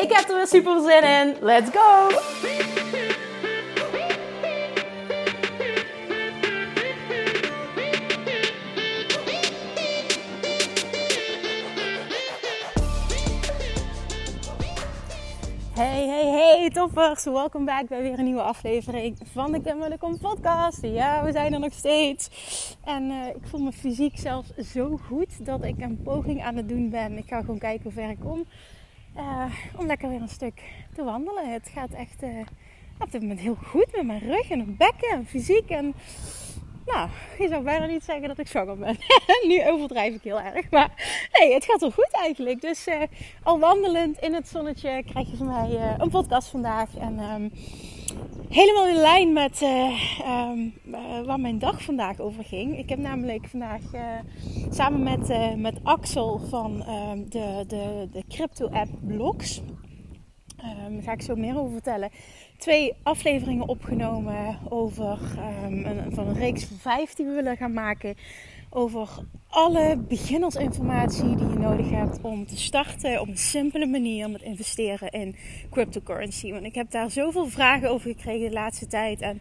Ik heb er weer super zin in. Let's go! Hey, hey, hey, toppers! Welkom back bij weer een nieuwe aflevering van de Kim Kom podcast. Ja, we zijn er nog steeds. En uh, ik voel me fysiek zelfs zo goed dat ik een poging aan het doen ben. Ik ga gewoon kijken hoe ver ik kom. Uh, om lekker weer een stuk te wandelen. Het gaat echt uh, op dit moment heel goed met mijn rug en mijn bekken en fysiek. En nou, je zou bijna niet zeggen dat ik zwanger ben. nu overdrijf ik heel erg. Maar nee, het gaat wel goed eigenlijk. Dus uh, al wandelend in het zonnetje krijg je van mij een podcast vandaag. En um, helemaal in lijn met uh, um, waar mijn dag vandaag over ging. Ik heb namelijk vandaag samen met, met Axel van ehm, de, de, de crypto-app Blocks. Daar ga ik zo meer over vertellen twee afleveringen opgenomen over um, een, van een reeks van vijf die we willen gaan maken. Over alle beginnersinformatie die je nodig hebt om te starten op een simpele manier met investeren in cryptocurrency. Want ik heb daar zoveel vragen over gekregen de laatste tijd. En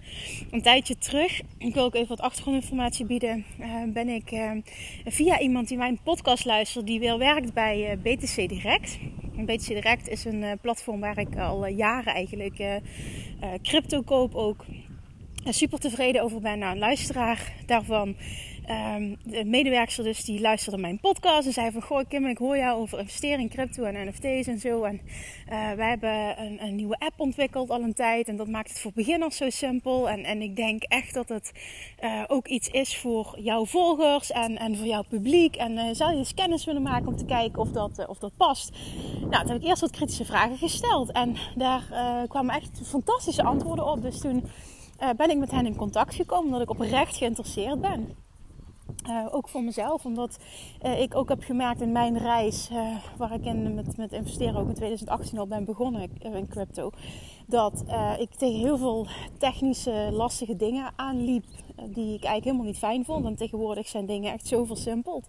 een tijdje terug, ik wil ook even wat achtergrondinformatie bieden, uh, ben ik uh, via iemand die mijn podcast luistert, die weer werkt bij uh, BTC Direct. BTC Direct is een platform waar ik al jaren eigenlijk crypto koop ook. Super tevreden over ben. Nou, een luisteraar daarvan Um, de medewerker dus die luisterde mijn podcast en zei van goh Kim ik hoor jou over investeren in crypto en NFT's en zo en uh, wij hebben een, een, nieuwe app ontwikkeld al een tijd en dat maakt het voor beginners zo simpel en, en ik denk echt dat het uh, ook iets is voor jouw volgers en, en voor jouw publiek en zou je eens kennis willen maken om te kijken of dat, of dat past. Nou toen heb ik eerst wat kritische vragen gesteld en daar kwamen echt fantastische antwoorden op dus toen ben ik met hen in contact gekomen omdat ik oprecht geïnteresseerd ben. Uh, ook voor mezelf, omdat uh, ik ook heb gemerkt in mijn reis, waar ik in, met, met investeren ook in 2018 al ben begonnen in crypto, dat ik tegen heel veel technische lastige dingen aanliep die ik eigenlijk helemaal niet fijn vond. En tegenwoordig zijn dingen echt zo versimpeld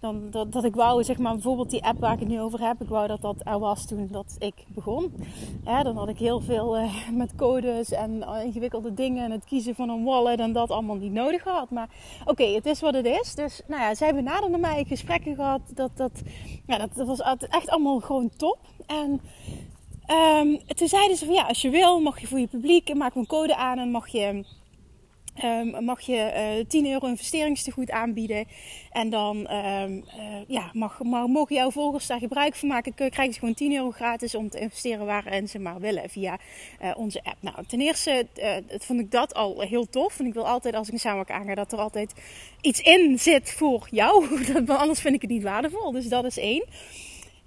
dan, dat, dat ik wou, zeg maar, bijvoorbeeld die app waar ik het nu over heb, ik wou dat dat er was toen dat ik begon. dan had ik heel veel uh, met codes en uh, ingewikkelde dingen en het kiezen van een wallet en dat allemaal niet nodig gehad. Maar oké, het is wat het is. Dus nou ja, zij benaderden mij, gesprekken gehad. Dat, dat, ja, dat, was echt allemaal gewoon top. En um, toen zeiden ze van ja, als je wil, mag je voor je publiek, maak een code aan en mag je Um, mag je uh, eh, 10 euro investeringstegoed aanbieden. En dan um, uh, ja, mag, mag, mogen jouw volgers daar gebruik van maken. Krijgen ze gewoon 10 euro gratis om te investeren waarin ze maar willen via uh, onze app. Nou, ten eerste vond ik dat al heel tof. En ik wil altijd als ik een samenwerking aanga dat er altijd iets in zit voor jou. Anders vind ik het niet waardevol. Dus dat is één.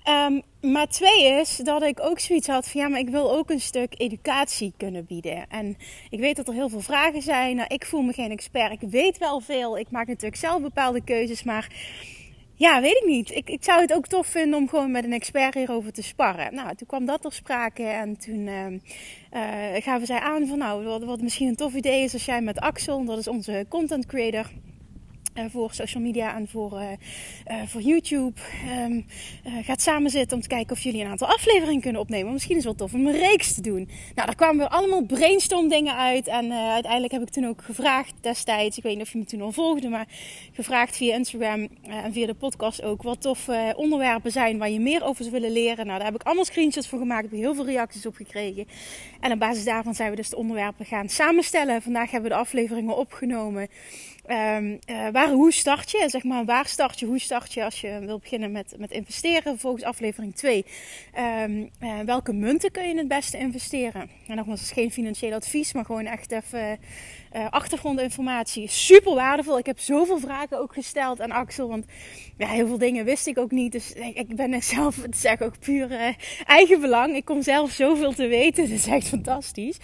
Um, maar twee is dat ik ook zoiets had van ja, maar ik wil ook een stuk educatie kunnen bieden. En ik weet dat er heel veel vragen zijn. Nou, ik voel me geen expert. Ik weet wel veel. Ik maak natuurlijk zelf bepaalde keuzes. Maar ja, weet ik niet. Ik, ik zou het ook tof vinden om gewoon met een expert hierover te sparren. Nou, toen kwam dat ter sprake. En toen uh, uh, gaven zij aan van nou, wat misschien een tof idee is als jij met Axel, dat is onze content creator uh, voor social media en voor, uh, uh, voor YouTube. Um, gaat samen zitten om te kijken of jullie een aantal afleveringen kunnen opnemen. Misschien is het wel tof om een reeks te doen. Nou, daar kwamen weer allemaal brainstorm dingen uit. En uiteindelijk heb ik toen ook gevraagd destijds. Ik weet niet of je me toen al volgde, maar gevraagd via Instagram en via de podcast ook. Wat tof onderwerpen zijn waar je meer over zou willen leren. Nou, daar heb ik allemaal screenshots voor gemaakt. Heb ik heel veel reacties op gekregen. En op basis daarvan zijn we dus de onderwerpen gaan samenstellen. Vandaag hebben we de afleveringen opgenomen. Um, uh, waar, hoe start je? Zeg maar, waar start je? Hoe start je als je wil beginnen met, met investeren? Volgens aflevering 2. Um, uh, welke munten kun je het beste investeren? En nogmaals, het is geen financieel advies, maar gewoon echt even uh, achtergrondinformatie. Super waardevol. Ik heb zoveel vragen ook gesteld aan Axel. Want ja, heel veel dingen wist ik ook niet. Dus ik ben zelf, het is ook puur uh, eigen belang. Ik kom zelf zoveel te weten. Dat is echt fantastisch.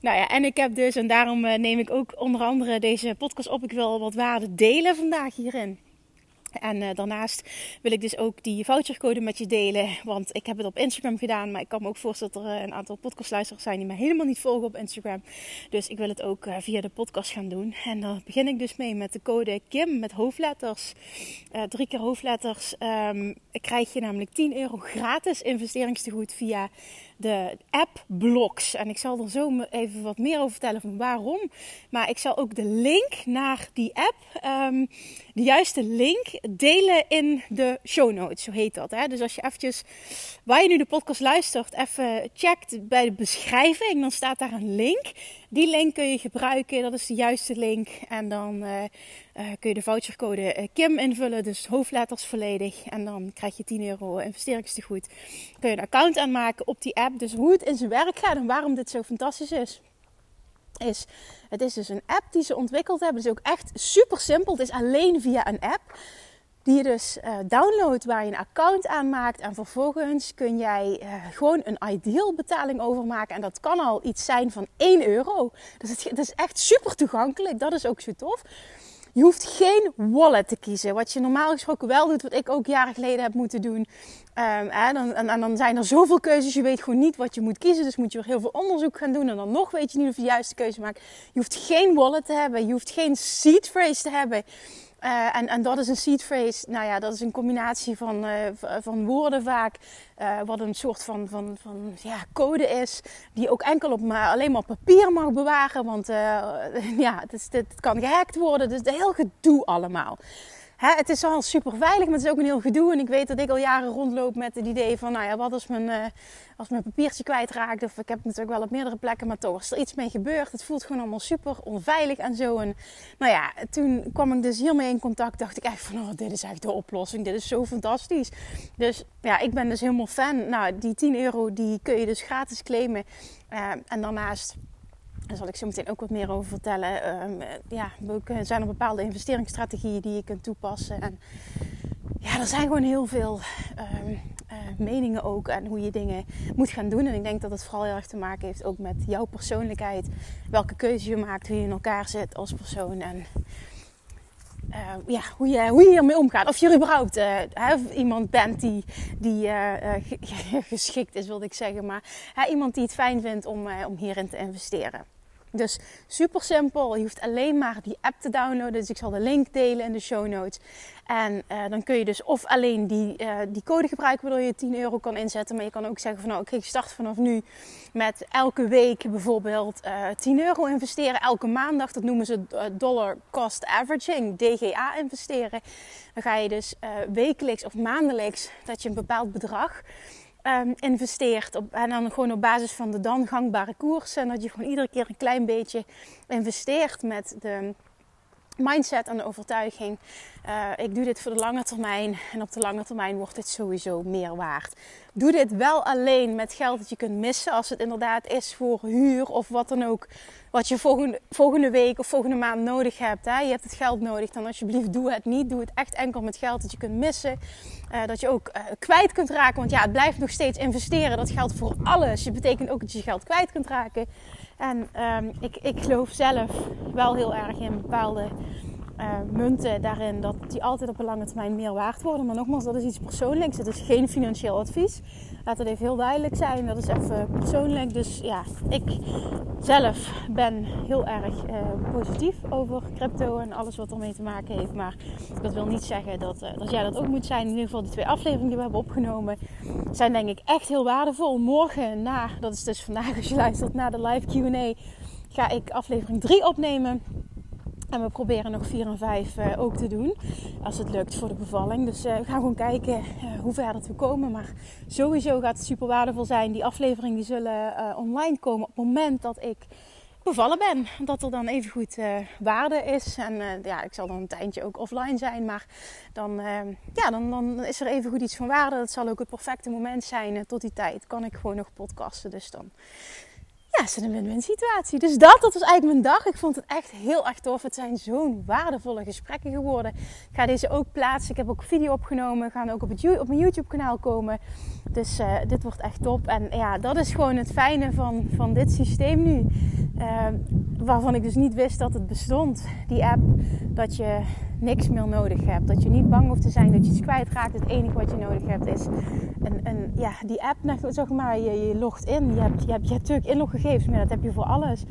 Nou ja, en ik heb dus, en daarom uh, neem ik ook onder andere deze podcast op. Ik wil wat waarde delen vandaag hierin. En uh, daarnaast wil ik dus ook die vouchercode met je delen. Want ik heb het op Instagram gedaan. Maar ik kan me ook voorstellen dat er uh, een aantal podcastluisteraars zijn die me helemaal niet volgen op Instagram. Dus ik wil het ook uh, via de podcast gaan doen. En daar begin ik dus mee met de code KIM met hoofdletters. drie keer hoofdletters. Um, krijg je namelijk 10 euro gratis investeringstegoed via de app Blocks. En ik zal er zo even wat meer over vertellen van waarom. Maar ik zal ook de link naar die app, um, de juiste link, delen in de show notes. Zo heet dat. Hè? Dus als je eventjes, waar je nu de podcast luistert, even checkt bij de beschrijving, dan staat daar een link. Die link kun je gebruiken, dat is de juiste link. En dan uh, uh, kun je de vouchercode uh, Kim invullen, dus hoofdletters volledig. En dan krijg je 10 euro investeringstegoed. Kun je een account aanmaken op die app. Dus hoe het in zijn werk gaat en waarom dit zo fantastisch is. Is, het is dus een app die ze ontwikkeld hebben. Het is ook echt super simpel. Het is alleen via een app die je dus uh, downloadt, waar je een account aanmaakt. En vervolgens kun jij gewoon een ideal betaling overmaken. En dat kan al iets zijn van 1 euro. Dus het, is echt super toegankelijk. Dat is ook zo tof. Je hoeft geen wallet te kiezen. Wat je normaal gesproken wel doet, wat ik ook jaren geleden heb moeten doen. En, dan, en, en, dan zijn er zoveel keuzes. Je weet gewoon niet wat je moet kiezen. Dus moet je weer heel veel onderzoek gaan doen. En dan nog weet je niet of je de juiste keuze maakt. Je hoeft geen wallet te hebben. Je hoeft geen seed phrase te hebben. Uh, en, en dat is een seed phrase. Nou ja, dat is een combinatie van, uh, van woorden vaak. Wat een soort van, van, van ja, code is. Die ook enkel op, maar alleen maar op papier mag bewaren. Want ja, het, is, het, kan gehackt worden. Dus heel gedoe allemaal. Hè, het is al super veilig, maar het is ook een heel gedoe. En ik weet dat ik al jaren rondloop met het idee van, nou ja, wat als mijn, uh, als mijn papiertje kwijtraakt? Of ik heb het natuurlijk wel op meerdere plekken, maar toch, als er iets mee gebeurt, het voelt gewoon allemaal super onveilig en zo. En nou ja, toen kwam ik dus hiermee in contact, dacht ik echt van, oh, dit is echt de oplossing. Dit is zo fantastisch. Dus ja, ik ben dus helemaal fan. Nou, die 10 euro, die kun je dus gratis claimen. Uh, en daarnaast daar zal ik zo meteen ook wat meer over vertellen. Um, ja, er zijn er bepaalde investeringsstrategieën die je kunt toepassen. En ja, er zijn gewoon heel veel um, uh, meningen ook en hoe je dingen moet gaan doen. En ik denk dat het vooral heel erg te maken heeft ook met jouw persoonlijkheid. Welke keuze je maakt, hoe je in elkaar zit als persoon. En uh, ja, hoe, je, hoe je hiermee omgaat. Of je überhaupt uh, iemand bent die, die geschikt is, wilde ik zeggen. Maar iemand die het fijn vindt om, om hierin te investeren. Dus super simpel. Je hoeft alleen maar die app te downloaden. Dus ik zal de link delen in de show notes. En uh, dan kun je dus of alleen die, uh, die code gebruiken waardoor je 10 euro kan inzetten. Maar je kan ook zeggen van nou ik start vanaf nu met elke week bijvoorbeeld uh, eh, 10 euro investeren. Elke maandag, dat noemen ze dollar cost averaging, DGA investeren. Dan ga je dus wekelijks of maandelijks dat je een bepaald bedrag um, investeert. Op, en dan gewoon op basis van de dan gangbare koers. En dat je gewoon iedere keer een klein beetje investeert met de mindset en de overtuiging. Uh, ik doe dit voor de lange termijn. En op de lange termijn wordt dit sowieso meer waard. Doe dit wel alleen met geld dat je kunt missen. Als het inderdaad is voor huur of wat dan ook. Wat je volgende, volgende week of volgende maand nodig hebt. Hè? Je hebt het geld nodig. Dan alsjeblieft doe het niet. Doe het echt enkel met geld dat je kunt missen. Uh, dat je ook uh, kwijt kunt raken. Want ja, het blijft nog steeds investeren. Dat geldt voor alles. Het betekent ook dat je geld kwijt kunt raken. En um, ik, ik geloof zelf wel heel erg in bepaalde uh, munten daarin dat die altijd op een lange termijn meer waard worden. Maar nogmaals, dat is iets persoonlijks. Het is geen financieel advies. Laat het even heel duidelijk zijn. Dat is even persoonlijk. Dus ja, ik zelf ben heel erg uh, positief over crypto en alles wat ermee te maken heeft. Maar dat wil niet zeggen dat, uh, dat jij dat ook moet zijn. In ieder geval die twee afleveringen die we hebben opgenomen zijn denk ik echt heel waardevol. Morgen na, dat is dus vandaag als je luistert, na de live Q&A ga ik aflevering 3 opnemen. En we proberen nog 4 en 5 uh, ook te doen. Als het lukt voor de bevalling. Dus uh, we gaan gewoon kijken uh, hoe ver dat we komen. Maar sowieso gaat het super waardevol zijn. Die afleveringen die zullen online komen op het moment dat ik bevallen ben. Dat er dan even goed waarde is. En ja, ik zal dan een tijdje ook offline zijn. Maar dan, ja, dan, dan is er even goed iets van waarde. Dat zal ook het perfecte moment zijn. tot die tijd kan ik gewoon nog podcasten. Dus dan ja, is het een win-win situatie. Dus dat, dat was eigenlijk mijn dag. Ik vond het echt heel erg tof. Het zijn zo'n waardevolle gesprekken geworden. Ik ga deze ook plaatsen. Ik heb ook video opgenomen. Gaan ook op, het, op mijn YouTube kanaal komen. Dus uh, dit wordt echt top. En ja, dat is gewoon het fijne van, van dit systeem nu. Uh, waarvan ik dus niet wist dat het bestond. Die app. Dat je niks meer nodig hebt. Dat je niet bang hoeft te zijn dat je iets kwijtraakt. Het enige wat je nodig hebt is een, een ja, die app. Zeg maar, je, je logt in. Je hebt, je, hebt, je natuurlijk inloggegevens, maar dat heb je voor alles.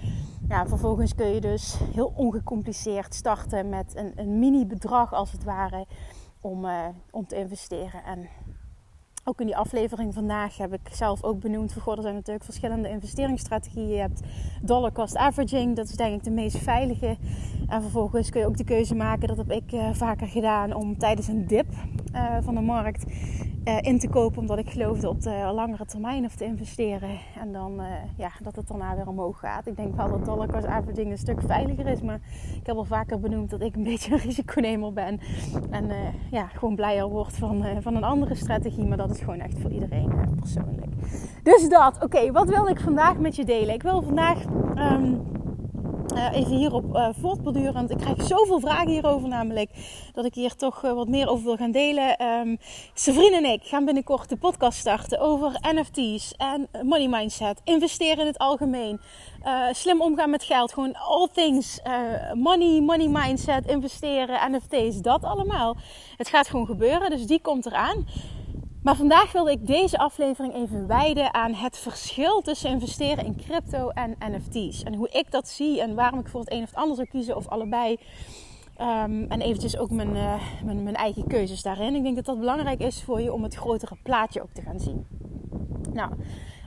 Ja, vervolgens kun je dus heel ongecompliceerd starten met een, een mini bedrag als het ware om, uh, om te investeren. En ook in die aflevering vandaag heb ik zelf ook benoemd. Voor er zijn natuurlijk verschillende investeringsstrategieën. Je hebt dollar cost averaging, dat is denk ik de meest veilige. En vervolgens kun je ook de keuze maken, dat heb ik uh, vaker gedaan, om tijdens een dip uh, van de markt uh, in te kopen. Omdat ik geloofde op de langere termijn of te investeren. En dan ja, dat het daarna weer omhoog gaat. Ik denk wel dat dollar cost averaging een stuk veiliger is. Maar ik heb al vaker benoemd dat ik een beetje een risiconemer ben. En ja, gewoon blijer word van, van een andere strategie. Maar dat is gewoon echt voor iedereen persoonlijk. Dus dat, oké, wat wil ik vandaag met je delen? Ik wil vandaag. Uh, even hierop uh, voortbordurend. Ik krijg zoveel vragen hierover namelijk. Dat ik hier toch uh, wat meer over wil gaan delen. Um, en ik gaan binnenkort de podcast starten over NFT's en money mindset. Investeren in het algemeen. slim omgaan met geld. Gewoon all things. money, money mindset, investeren, NFT's. Dat allemaal. Het gaat gewoon gebeuren. Dus die komt eraan. Maar vandaag wilde ik deze aflevering even wijden aan het verschil tussen investeren in crypto en NFT's. En hoe ik dat zie en waarom ik voor het een of het ander zou kiezen of allebei. Um, en eventjes ook mijn, uh, mijn, mijn, eigen keuzes daarin. Ik denk dat dat belangrijk is voor je om het grotere plaatje ook te gaan zien. Nou,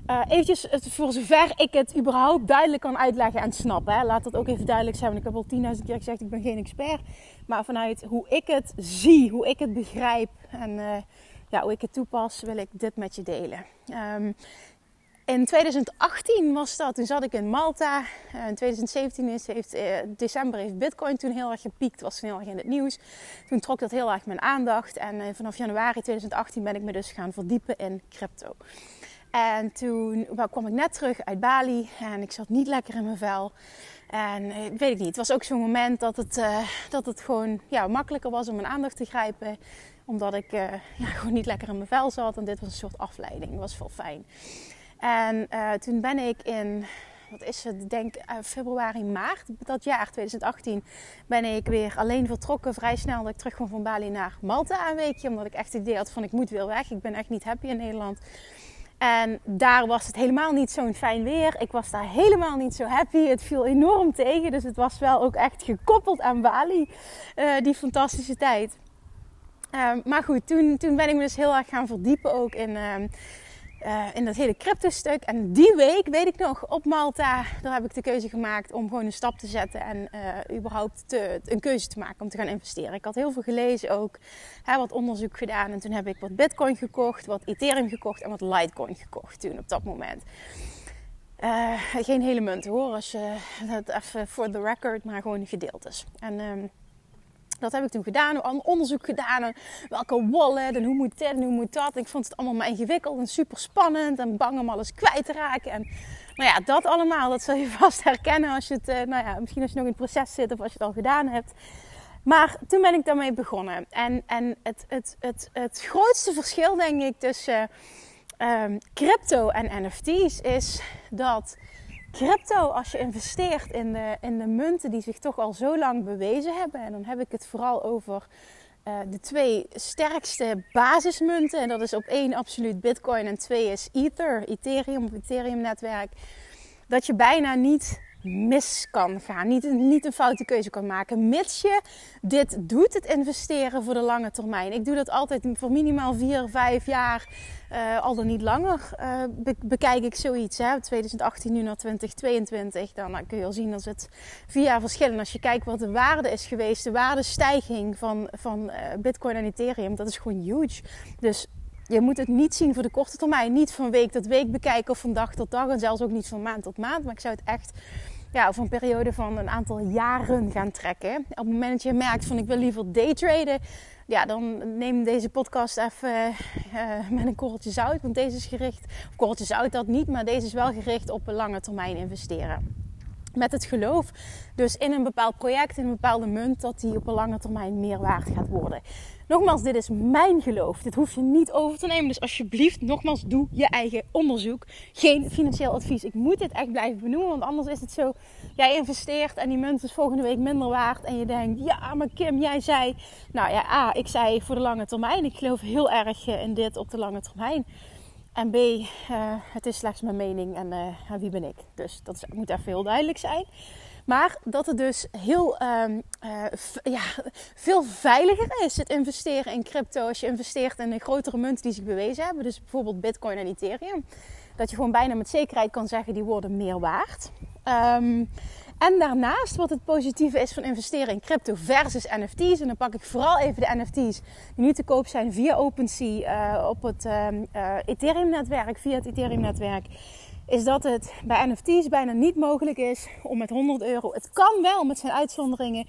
uh, eventjes voor zover ik het überhaupt duidelijk kan uitleggen en snappen. Hè. Laat dat ook even duidelijk zijn. Want ik heb al tienduizend keer gezegd, ik ben geen expert. Maar vanuit hoe ik het zie, hoe ik het begrijp en... Uh, ja, hoe ik het toepas, wil ik dit met je delen. Um, in 2018 was dat, toen zat ik in Malta. Uh, in 2017 is, heeft, uh, december heeft Bitcoin toen heel erg gepiekt, was toen heel erg in het nieuws. Toen trok dat heel erg mijn aandacht. En uh, vanaf januari 2018 ben ik me dus gaan verdiepen in crypto. En toen kwam ik net terug uit Bali en ik zat niet lekker in mijn vel. En ik weet het niet, het was ook zo'n moment dat het, dat het gewoon ja, makkelijker was om mijn aandacht te grijpen omdat ik uh, ja, gewoon niet lekker in mijn vel zat. En dit was een soort afleiding. Dat was wel fijn. En uh, toen ben ik in, wat is het, denk uh, februari, maart dat jaar 2018, ben ik weer alleen vertrokken. Vrij snel dat ik terug kwam van Bali naar Malta een weekje. Omdat ik echt het idee had van ik moet weer weg. Ik ben echt niet happy in Nederland. En daar was het helemaal niet zo'n fijn weer. Ik was daar helemaal niet zo happy. Het viel enorm tegen. Dus het was wel ook echt gekoppeld aan Bali. die fantastische tijd. Um, maar goed, toen, toen ben ik me dus heel erg gaan verdiepen ook in, um, uh, in dat hele crypto stuk. En die week, weet ik nog, op Malta, daar heb ik de keuze gemaakt om gewoon een stap te zetten. En uh, überhaupt te, een keuze te maken om te gaan investeren. Ik had heel veel gelezen ook, wat onderzoek gedaan. En toen heb ik wat bitcoin gekocht, wat ethereum gekocht en wat litecoin gekocht toen op dat moment. Uh, geen hele munt hoor, als je dat even voor the record, maar gewoon gedeeltes. En... Um, dat heb ik toen gedaan, een onderzoek gedaan. welke wallet en hoe moet dit en hoe moet dat. ik vond het allemaal maar ingewikkeld en super spannend. En bang om alles kwijt te raken. En nou ja, dat allemaal, dat zul je vast herkennen als je het, eh, nou ja, misschien als je nog in het proces zit of als je het al gedaan hebt. Maar toen ben ik daarmee begonnen. En, en het, het, het, het grootste verschil, denk ik, tussen um, crypto en NFT's is dat crypto, als je investeert in de, in de munten die zich toch al zo lang bewezen hebben, en dan heb ik het vooral over uh, de twee sterkste basismunten, en dat is op één absoluut Bitcoin en twee is Ether, Ethereum Ethereum netwerk, dat je bijna niet mis kan gaan. Niet, niet een foute keuze kan maken. Mits je dit doet, het investeren voor de lange termijn. Ik doe dat altijd voor minimaal 4, 5 jaar. Uh, al dan niet langer uh, bekijk ik zoiets. Hè. 2018 nu naar 2022. Dan nou, kun je al zien dat het vier jaar verschillen. Als je kijkt wat de waarde is geweest. De waardestijging van, van Bitcoin en Ethereum. Dat is gewoon huge. Dus je moet het niet zien voor de korte termijn. Niet van week tot week bekijken of van dag tot dag. En zelfs ook niet van maand tot maand. Maar ik zou het echt ja, over een periode van een aantal jaren gaan trekken. Op het moment dat je merkt van ik wil liever daytraden, ja, dan neem deze podcast even uh, met een korreltje zout. Want deze is gericht, of korreltje zout dat niet, maar deze is wel gericht op lange termijn investeren met het geloof dus in een bepaald project, in een bepaalde munt, dat die op een lange termijn meer waard gaat worden. Nogmaals, dit is mijn geloof. Dit hoef je niet over te nemen. Dus alsjeblieft, nogmaals, doe je eigen onderzoek. Geen financieel advies. Ik moet dit echt blijven benoemen, want anders is het zo. Jij investeert en die munt is volgende week minder waard. En je denkt, ja, maar Kim, jij zei. Nou ja, A, ik zei voor de lange termijn. Ik geloof heel erg eh, in dit op de lange termijn. En B, uh, het is slechts mijn mening en uh, wie ben ik? Dus dat moet even heel duidelijk zijn. Maar dat het dus heel um, uh, ja, veel veiliger is, het investeren in crypto, als je investeert in een grotere munt die zich bewezen hebben. Dus bijvoorbeeld Bitcoin en Ethereum. Dat je gewoon bijna met zekerheid kan zeggen, die worden meer waard. Um, en daarnaast, wat het positieve is van investeren in crypto versus NFT's. En dan pak ik vooral even de NFT's die nu te koop zijn via OpenSea uh, op het uh, uh, Ethereum-netwerk, via het Ethereum-netwerk. Is dat het bij NFT's bijna niet mogelijk is om met 100 euro. Het kan wel met zijn uitzonderingen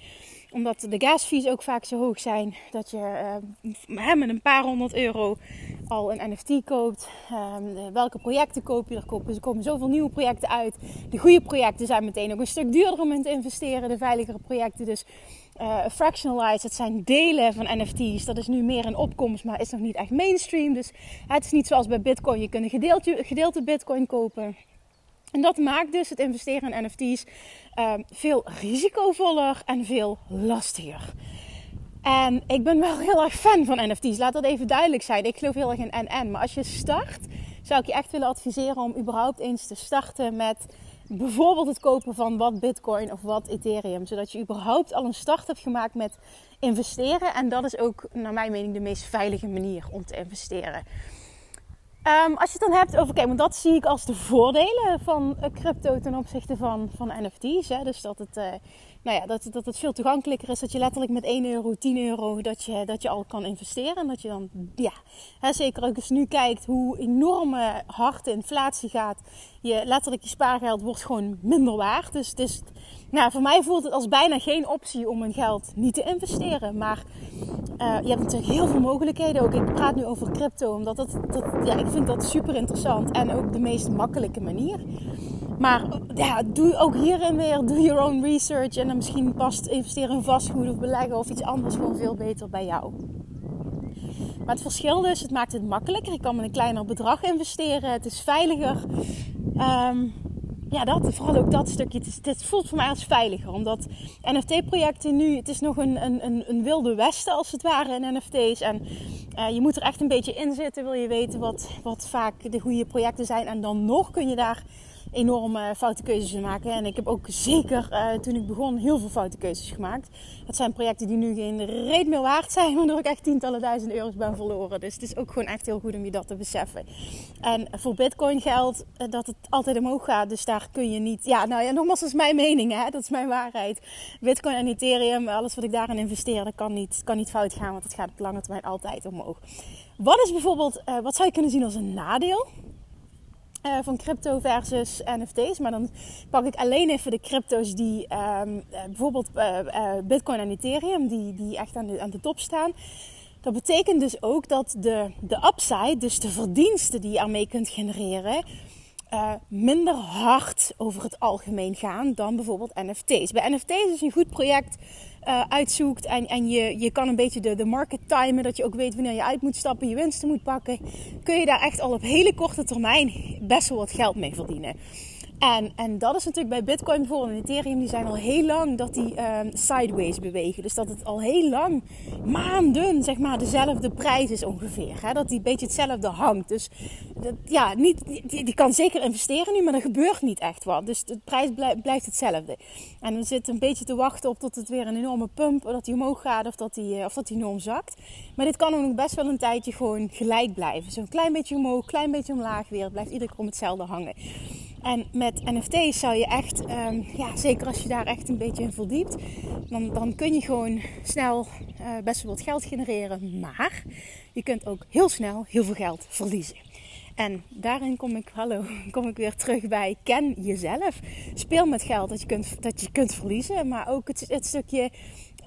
omdat de gasfees ook vaak zo hoog zijn dat je uh, met een paar honderd euro al een NFT koopt. Um, welke projecten koop je? Er komen, er komen zoveel nieuwe projecten uit. De goede projecten zijn meteen ook een stuk duurder om in te investeren. De veiligere projecten dus uh, fractionalized. Het zijn delen van NFT's. Dat is nu meer een opkomst, maar is nog niet echt mainstream. Dus het is niet zoals bij Bitcoin. Je kunt een gedeelte, Bitcoin kopen. En dat maakt dus het investeren in NFT's uh, veel risicovoller en veel lastiger. En ik ben wel heel erg fan van NFT's. Laat dat even duidelijk zijn. Ik geloof heel erg in NN. Maar als je start, zou ik je echt willen adviseren om überhaupt eens te starten met bijvoorbeeld het kopen van wat Bitcoin of wat Ethereum. Zodat je überhaupt al een start hebt gemaakt met investeren. En dat is ook, naar mijn mening, de meest veilige manier om te investeren. Um, als je het dan hebt over, oké, maar dat zie ik als de voordelen van eh, crypto ten opzichte van, van NFT's. Hè? Dus dat het, uh, nou ja, dat, dat het veel toegankelijker is. Dat je letterlijk met 1 euro, 10 euro, dat je, dat je al kan investeren. En dat je dan, ja, hè, zeker ook als nu kijkt hoe enorme hard de inflatie gaat. Je, letterlijk je spaargeld wordt gewoon minder waard. Dus het is, nou, voor mij voelt het als bijna geen optie om mijn geld niet te investeren. Maar uh, je hebt natuurlijk heel veel mogelijkheden. Ook ik praat nu over crypto, omdat dat, dat, ja, ik vind dat super interessant. En ook de meest makkelijke manier. Maar ja, doe ook hierin weer, doe your own research. En dan misschien past investeren in vastgoed of beleggen of iets anders gewoon veel beter bij jou. Maar het verschil is, het maakt het makkelijker. Ik kan met een kleiner bedrag investeren. Het is veiliger. Um, ja, dat, vooral ook dat stukje. Het, voelt voor mij als veiliger. Omdat NFT-projecten nu, het is nog een, een, een, wilde westen als het ware in NFT's. En uh, je moet er echt een beetje in zitten, wil je weten wat, wat vaak de goede projecten zijn. En dan nog kun je daar enorme foute keuzes maken. En ik heb ook zeker uh, toen ik begon heel veel foute keuzes gemaakt. Het zijn projecten die nu geen reet meer waard zijn, waardoor ik echt tientallen duizend euro's ben verloren. Dus het is ook gewoon echt heel goed om je dat te beseffen. En voor Bitcoin geldt uh, dat het altijd omhoog gaat. Dus daar kun je niet. Ja, nou ja, nogmaals, dat is mijn mening, hè? dat is mijn waarheid. Bitcoin en Ethereum, alles wat ik daarin investeer, dat kan niet, kan niet fout gaan, want het gaat op lange termijn altijd omhoog. Wat is bijvoorbeeld, wat zou je kunnen zien als een nadeel? Uh, van crypto versus NFT's. Maar dan pak ik alleen even de crypto's die um, uh, bijvoorbeeld uh, Bitcoin en Ethereum, die, die echt aan de, aan de top staan. Dat betekent dus ook dat de, de upside, dus de verdiensten die je ermee kunt genereren, minder hard over het algemeen gaan dan bijvoorbeeld NFT's. Bij NFT's is een goed project uh, uitzoekt en, en je, je kan een beetje de, de market timen, dat je ook weet wanneer je uit moet stappen, je winsten moet pakken, kun je daar echt al op hele korte termijn best wel wat geld mee verdienen. En, en dat is natuurlijk bij Bitcoin bijvoorbeeld en Ethereum, die zijn al heel lang dat die um, sideways bewegen. Dus dat het al heel lang, maanden, zeg maar, dezelfde prijs is ongeveer. Hè? Dat die een beetje hetzelfde hangt. Dus dat, ja, niet, die, die, kan zeker investeren nu, maar er gebeurt niet echt wat. Dus de prijs blijft, hetzelfde. En dan zit een beetje te wachten op tot het weer een enorme pump, dat die omhoog gaat of dat die, of dat die enorm zakt. Maar dit kan ook nog best wel een tijdje gewoon gelijk blijven. Zo'n klein beetje omhoog, klein beetje omlaag weer. Blijft iedere keer om hetzelfde hangen. En met NFT's zou je echt, um, ja, zeker als je daar echt een beetje in verdiept, dan, dan kun je gewoon snel uh, best wel wat geld genereren. Maar je kunt ook heel snel heel veel geld verliezen. En daarin kom ik, hallo, kom ik weer terug bij ken jezelf. Speel met geld dat je kunt, dat je kunt verliezen. Maar ook het, het stukje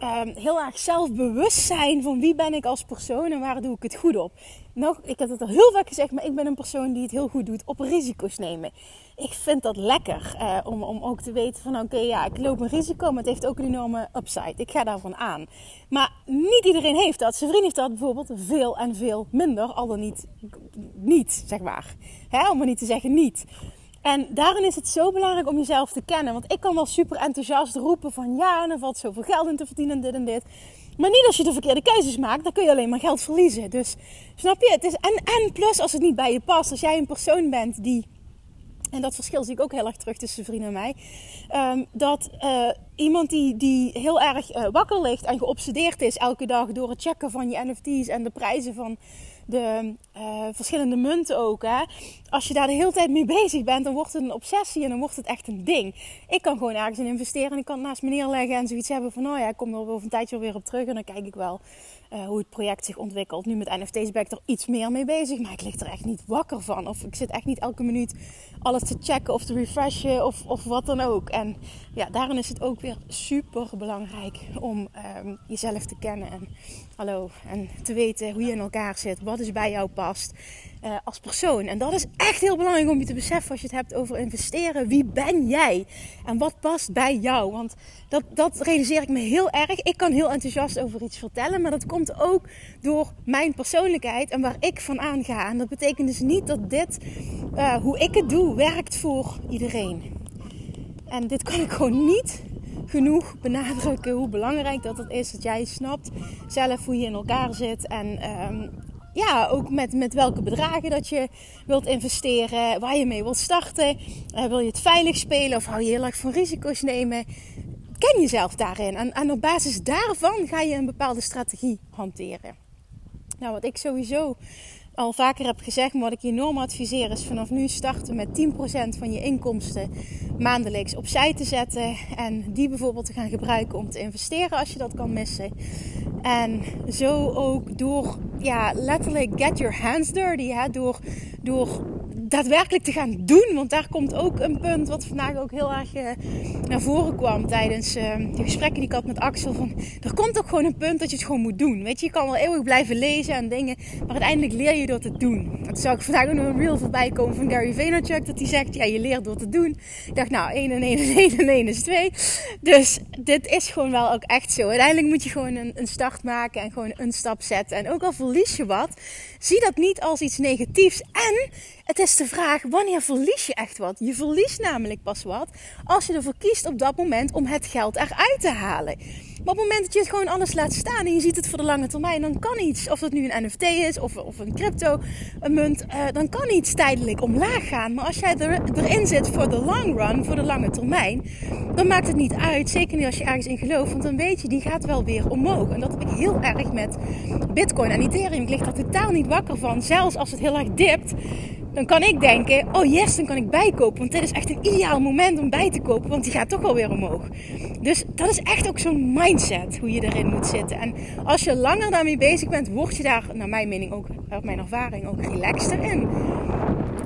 um, heel erg zelfbewust zijn van wie ben ik als persoon en waar doe ik het goed op. Nog, ik heb het al heel vaak gezegd, maar ik ben een persoon die het heel goed doet op risico's nemen. Ik vind dat lekker uh, om, om ook te weten van oké, ja, ik loop een risico, maar het heeft ook een enorme upside. Ik ga daarvan aan. Maar niet iedereen heeft dat. Zijn vriend heeft dat bijvoorbeeld veel en veel minder, al dan niet, niet zeg maar. Hè, om maar niet te zeggen niet. En daarin is het zo belangrijk om jezelf te kennen. Want ik kan wel super enthousiast roepen van ja, en er valt zoveel geld in te verdienen, dit en dit. Maar niet als je de verkeerde keuzes maakt, dan kun je alleen maar geld verliezen. Dus snap je? Het is en, en plus als het niet bij je past. Als jij een persoon bent die en dat verschil zie ik ook heel erg terug tussen vrienden en mij. Um, dat uh, iemand die, die heel erg uh, wakker ligt en geobsedeerd is elke dag door het checken van je NFT's en de prijzen van de uh, verschillende munten ook. Hè? Als je daar de hele tijd mee bezig bent, dan wordt het een obsessie en dan wordt het echt een ding. Ik kan gewoon ergens in investeren en ik kan het naast me neerleggen en zoiets hebben van, oh ja, ik kom er over een tijdje weer op terug en dan kijk ik wel uh, hoe het project zich ontwikkelt. Nu met NFT's ben ik er iets meer mee bezig, maar ik lig er echt niet wakker van. Of ik zit echt niet elke minuut alles te checken of te refreshen of, of wat dan ook. En ja, daarin is het ook weer super belangrijk om um, jezelf te kennen en hallo en te weten hoe je in elkaar zit, wat is bij jou past uh, als persoon. En dat is echt heel belangrijk om je te beseffen als je het hebt over investeren. Wie ben jij en wat past bij jou? Want dat, dat realiseer ik me heel erg. Ik kan heel enthousiast over iets vertellen, maar dat komt ook door mijn persoonlijkheid en waar ik van aanga. En dat betekent dus niet dat dit, uh, hoe ik het doe, werkt voor iedereen. En dit kan ik gewoon niet genoeg benadrukken hoe belangrijk dat het is dat jij snapt zelf hoe je in elkaar zit en um, ja, ook met, met welke bedragen dat je wilt investeren, waar je mee wilt starten. Uh, wil je het veilig spelen of hou je heel erg van risico's nemen? Ken jezelf daarin en, en op basis daarvan ga je een bepaalde strategie hanteren. Nou, wat ik sowieso al vaker heb gezegd, maar wat ik je enorm adviseer is vanaf nu starten met 10% van je inkomsten maandelijks opzij te zetten. En die bijvoorbeeld te gaan gebruiken om te investeren als je dat kan missen. En zo ook door, ja, letterlijk get your hands dirty. Hè? Door, door daadwerkelijk te gaan doen. Want daar komt ook een punt wat vandaag ook heel erg uh, naar voren kwam tijdens uh, die gesprekken die ik had met Axel. Van, er komt ook gewoon een punt dat je het gewoon moet doen. Weet je, je kan wel eeuwig blijven lezen en dingen, maar uiteindelijk leer je door te doen. Dat zou ik vandaag ook nog een reel voorbij komen van Gary Vaynerchuk, dat hij zegt, ja, je leert door te doen. Ik dacht, nou, 1 en 1 en 1 en 1 is 2. Dus dit is gewoon wel ook echt zo. Uiteindelijk moet je gewoon een, een start maken en gewoon een stap zetten. En ook al verlies je wat, zie dat niet als iets negatiefs. En het is vraag, wanneer verlies je echt wat? Je verliest namelijk pas wat als je ervoor kiest op dat moment om het geld eruit te halen. Maar op het moment dat je het gewoon alles laat staan en je ziet het voor de lange termijn, dan kan iets, of dat nu een NFT is of, of een crypto, een munt, uh, dan kan iets tijdelijk omlaag gaan. Maar als jij er, erin zit voor de long run, voor de lange termijn, dan maakt het niet uit. Zeker niet als je ergens in gelooft, want dan weet je, die gaat wel weer omhoog. En dat heb ik heel erg met Bitcoin en Ethereum. Ik lig daar totaal niet wakker van. Zelfs als het heel erg dipt, dan kan ik denken, oh yes, dan kan ik bijkopen. Want dit is echt een ideaal moment om bij te kopen, want die gaat toch wel weer omhoog. Dus dat is echt ook zo'n mindset, hoe je erin moet zitten. En als je langer daarmee bezig bent, word je daar, naar mijn mening ook, uit mijn ervaring, ook relaxter in.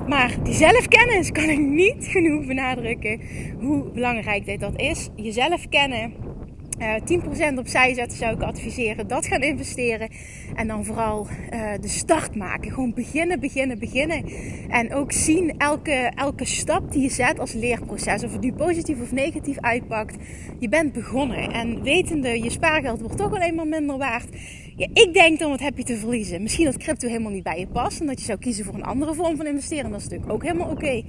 Maar die zelfkennis kan ik niet genoeg benadrukken hoe belangrijk dit dat is. Jezelf kennen uh, eh, 10% opzij zetten zou ik adviseren. Dat gaan investeren. En dan vooral uh, de start maken. Gewoon beginnen, beginnen, beginnen. En ook zien elke, elke stap die je zet als leerproces. Of het nu positief of negatief uitpakt. Je bent begonnen. En wetende, je spaargeld wordt toch alleen maar minder waard. Ik denk dan wat heb je te verliezen. Misschien dat crypto helemaal niet bij je past. En dat je zou kiezen voor een andere vorm van investeren. Dat is natuurlijk ook helemaal oké.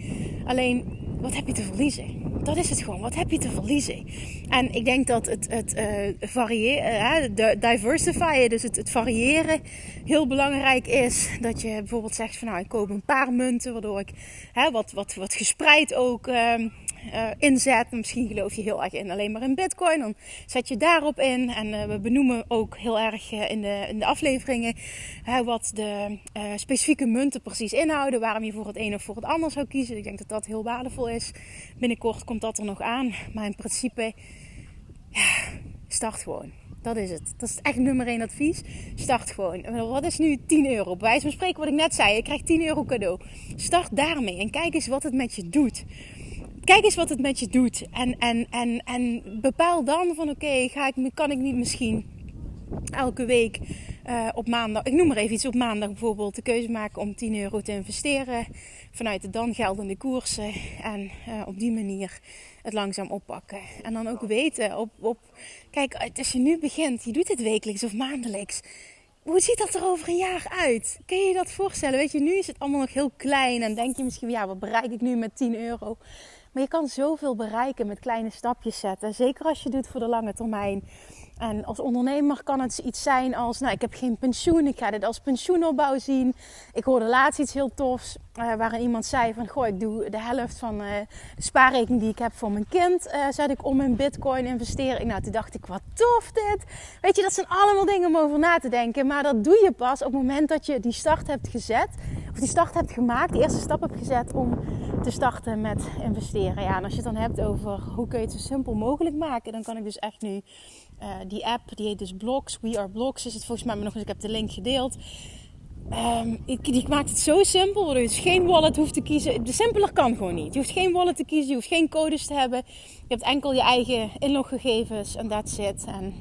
Alleen, wat heb je te verliezen? Dat is het gewoon. Wat heb je te verliezen? En ik denk dat het, het uh, variëren, uh, diversifyen, dus het, variëren, heel belangrijk is. Dat je bijvoorbeeld zegt van nou, ik koop een paar munten, waardoor ik hè, wat, wat, wat gespreid ook uh, uh, inzet. Misschien geloof je heel erg in alleen maar in Bitcoin. Dan zet je daarop in. En uh, we benoemen ook heel erg uh, in, de, in de afleveringen wat de specifieke munten precies inhouden. Waarom je voor het een of voor het ander zou kiezen. Ik denk dat dat heel waardevol is. Binnenkort komt dat er nog aan. Maar in principe, ja, start gewoon. Dat is het. Dat is echt nummer 1 advies. Start gewoon. Wat is nu 10 euro? Bij wijze van spreken wat ik net zei. Je krijgt 10 euro cadeau. Start daarmee en kijk eens wat het met je doet. Kijk eens wat het met je doet. En, en, en, en bepaal dan van oké, ga ik kan ik niet misschien elke week uh, op maandag, ik noem maar even iets, op maandag bijvoorbeeld de keuze maken om 10 euro te investeren vanuit de dan geldende koersen. En uh, op die manier het langzaam oppakken. En dan ook weten op, op, kijk, als je nu begint, je doet het wekelijks of maandelijks. Hoe ziet dat er over een jaar uit? Kun je je dat voorstellen? Weet je, nu is het allemaal nog heel klein en denk je misschien, ja, wat bereik ik nu met 10 euro? Je kan zoveel bereiken met kleine stapjes zetten. Zeker als je doet voor de lange termijn. En als ondernemer kan het iets zijn als, nou ik heb geen pensioen, ik ga dit als pensioenopbouw zien. Ik hoorde laatst iets heel tofs, uh, waarin iemand zei van, goh ik doe de helft van uh, de spaarrekening die ik heb voor mijn kind, uh, zet ik om in bitcoin investeren. Nou toen dacht ik, wat tof dit. Weet je, dat zijn allemaal dingen om over na te denken. Maar dat doe je pas op het moment dat je die start hebt gezet, of die start hebt gemaakt, die eerste stap hebt gezet om te starten met investeren. Ja, en als je het dan hebt over hoe kun je het zo simpel mogelijk maken, dan kan ik dus echt nu die app, die heet dus Blocks. We Are Blocks is het volgens mij maar nog eens. Ik heb de link gedeeld. Um, ik, die maakt het zo simpel, je dus geen wallet hoeft te kiezen. De simpeler kan gewoon niet. Je hoeft geen wallet te kiezen, je hoeft geen codes te hebben. Je hebt enkel je eigen inloggegevens en that's it. En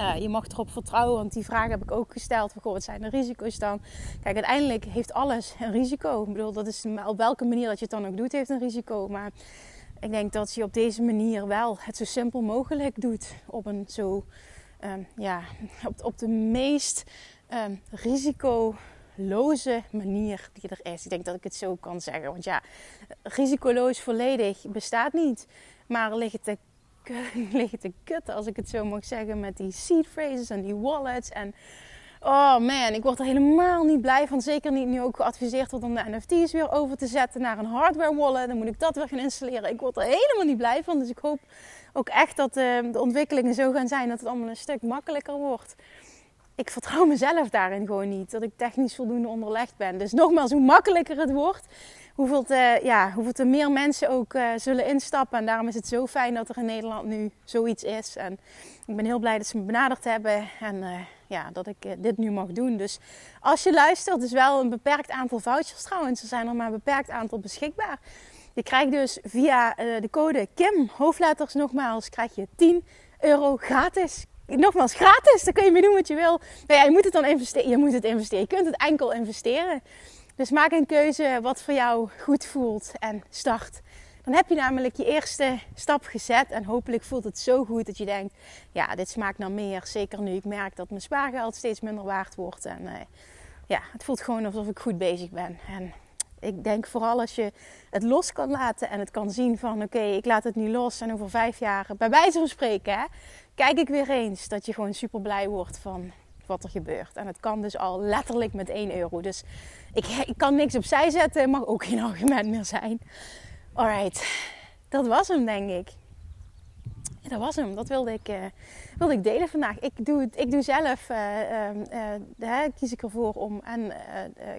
uh, je mag erop vertrouwen, want die vraag heb ik ook gesteld. Van, wat zijn de risico's dan? Kijk, uiteindelijk heeft alles een risico. Ik bedoel, dat is op welke manier dat je het dan ook doet, heeft een risico. Maar ik denk dat je op deze manier wel het zo simpel mogelijk doet. Op een zo, um, ja, op, op de meest um, risicoloze manier die er is. Ik denk dat ik het zo kan zeggen. Want ja, risicoloos volledig bestaat niet. Maar liggen te, liggen te kutten, als ik het zo mag zeggen, met die seed phrases en die wallets en Oh man, ik word er helemaal niet blij van. Zeker niet nu ook geadviseerd wordt om de NFT's weer over te zetten naar een hardware wallet. Dan moet ik dat weer gaan installeren. Ik word er helemaal niet blij van. Dus ik hoop ook echt dat uh, de ontwikkelingen zo gaan zijn dat het allemaal een stuk makkelijker wordt. Ik vertrouw mezelf daarin gewoon niet. Dat ik technisch voldoende onderlegd ben. Dus nogmaals, hoe makkelijker het wordt, hoeveel, te, ja, hoeveel meer mensen ook uh, zullen instappen. En daarom is het zo fijn dat er in Nederland nu zoiets is. En ik ben heel blij dat ze me benaderd hebben. En uh, ja, dat ik uh, dit nu mag doen. Dus als je luistert, is wel een beperkt aantal vouchers trouwens. Er zijn er maar een beperkt aantal beschikbaar. Je krijgt dus via de code KIM, hoofdletters nogmaals, krijg je 10 euro gratis nogmaals, gratis. Dan kun je mee doen wat je wil. Maar ja, je moet het dan investeren. Je moet het investeren. Je kunt het enkel investeren. Dus maak een keuze wat voor jou goed voelt en start. Dan heb je namelijk je eerste stap gezet en hopelijk voelt het zo goed dat je denkt: ja, dit smaakt naar meer. Zeker nu ik merk dat mijn spaargeld steeds minder waard wordt. En uh, ja, het voelt gewoon alsof ik goed bezig ben. En ik denk vooral als je het los kan laten en het kan zien van: oké, ik laat het nu los en over vijf jaar, bij wijze van spreken, hè, kijk ik weer eens dat je gewoon super blij wordt van wat er gebeurt. En het kan dus al letterlijk met 1 euro. Dus ik, ik kan niks opzij zetten, mag ook geen argument meer zijn. Alright, dat was hem denk ik. Dat was hem. Dat wilde ik, uh, wilde ik delen vandaag. Ik doe, ik doe zelf, uh, kies ik ervoor om en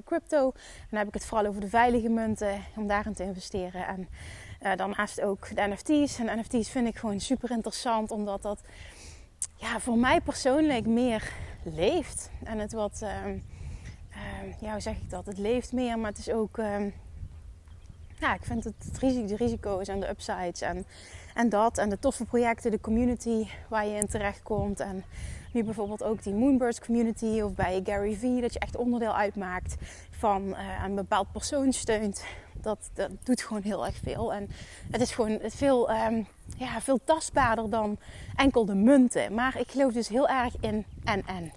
crypto. En dan heb ik het vooral over de veilige munten, om daarin te investeren. En daarnaast ook de NFT's. En NFT's vind ik gewoon super interessant, omdat dat ja, voor mij persoonlijk meer leeft. En het wat, uh, ja, hoe zeg ik dat? Het leeft meer, maar het is ook, ja, ik vind het, het risico, de risico's en de upsides en, en dat. En de toffe projecten, de community waar je in terecht komt. En nu bijvoorbeeld ook die Moonbirds community of bij Gary Vee, dat je echt onderdeel uitmaakt van uh, een bepaald persoon steunt. Dat, dat doet gewoon heel erg veel. En het is gewoon veel, um, ja, veel tastbaarder dan enkel de munten. Maar ik geloof dus heel erg in en en.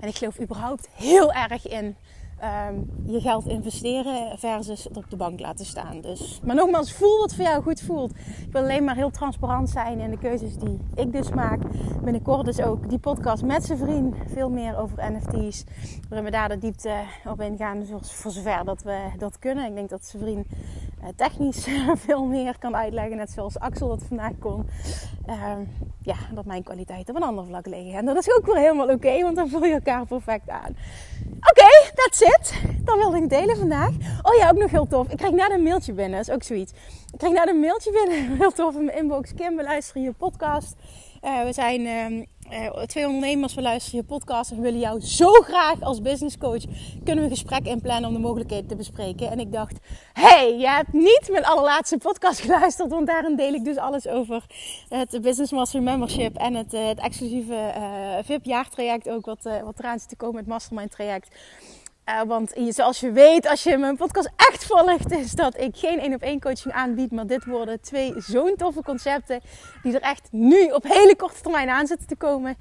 En ik geloof überhaupt heel erg in um, je geld investeren versus het op de bank laten staan. Dus, maar nogmaals, voel wat voor jou goed voelt. Ik wil alleen maar heel transparant zijn in de keuzes die ik dus maak. Binnenkort dus ook die podcast met zijn vriend. Veel meer over NFT's. Waarin we daar de diepte op ingaan. Voor zover dat we dat kunnen. Ik denk dat zijn vriend technisch veel meer kan uitleggen. Net zoals Axel dat vandaag kon. Uh, ja, dat mijn kwaliteiten op een ander vlak liggen. En dat is ook weer helemaal oké. Want dan voel je elkaar perfect aan. Oké, okay, that's it. Dan wilde ik delen vandaag. Oh ja, ook nog heel tof. Ik krijg net een mailtje binnen. Dat is ook zoiets. Ik krijg net een mailtje binnen. Heel tof in mijn inbox. Kim, we luisteren je podcast. Uh, we zijn uh, uh, twee ondernemers, we luisteren je podcast en we willen jou zo graag als business coach. Kunnen we een gesprek inplannen om de mogelijkheden te bespreken. En ik dacht, hey, je hebt niet mijn allerlaatste podcast geluisterd, want daarin deel ik dus alles over het Business Master Membership en het, het exclusieve VIP jaartraject ook, wat, wat eraan zit te komen, het Mastermind traject. Uh, want zoals je weet, als je mijn podcast echt volgt, is dat ik geen één op één coaching aanbied. Maar dit worden twee zo'n toffe concepten die er echt nu op hele korte termijn aan zitten te komen.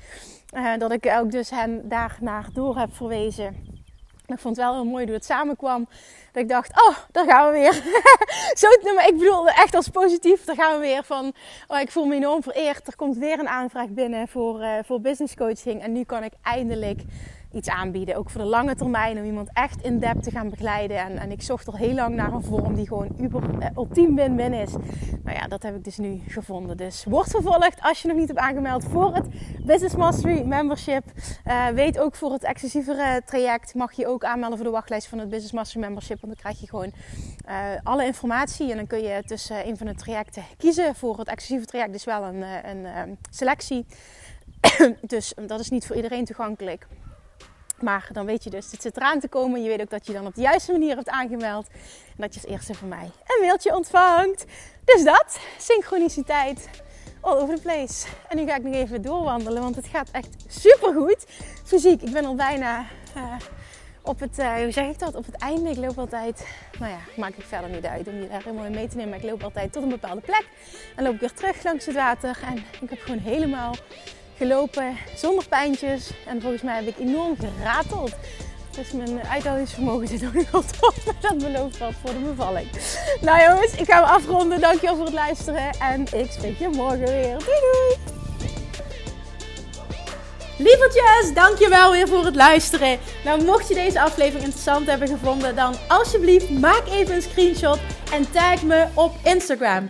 Uh, dat ik ook dus hen daar naar door heb verwezen. Ik vond het wel heel mooi hoe het samenkwam. Dat ik dacht, oh, daar gaan we weer. Zo, maar ik bedoel echt als positief. Daar gaan we weer van, oh, ik voel me enorm vereerd. Er komt weer een aanvraag binnen voor, uh, voor business coaching. En nu kan ik eindelijk iets aanbieden. Ook voor de lange termijn om iemand echt in depth te gaan begeleiden. En, en ik zocht al heel lang naar een vorm die gewoon uber, eh, ultiem win-win is. Nou ja, dat heb ik dus nu gevonden. Dus word vervolgd als je nog niet hebt aangemeld voor het Business Mastery Membership. Uh, weet ook voor het exclusievere traject mag je ook aanmelden voor de wachtlijst van het Business Mastery Membership. Want dan krijg je gewoon uh, alle informatie. En dan kun je tussen een van de trajecten kiezen. Voor het exclusieve traject dus wel een, een, een selectie. dus dat is niet voor iedereen toegankelijk. Maar dan weet je dus, het zit eraan te komen. Je weet ook dat je dan op de juiste manier hebt aangemeld. En dat je als eerste van mij een mailtje ontvangt. Dus dat, synchroniciteit, all over the place. En nu ga ik nog even doorwandelen, want het gaat echt super goed. Fysiek, ik ben al bijna uh, op het, uh, hoe zeg ik dat, op het einde. Ik loop altijd, nou ja, maakt ik verder niet uit om je daar helemaal mee te nemen. Maar ik loop altijd tot een bepaalde plek. En loop ik weer terug langs het water. En ik heb gewoon helemaal gelopen zonder pijntjes. En volgens mij heb ik enorm gerateld. Dus mijn uithoudingsvermogen zit nog niet op. Dat belooft wat voor de bevalling. Nou jongens, ik ga hem afronden. Dankjewel voor het luisteren. En ik spreek je morgen weer. Doei doei! Lievertjes, dankjewel weer voor het luisteren. Nou, mocht je deze aflevering interessant hebben gevonden, dan alsjeblieft maak even een screenshot en tag me op Instagram.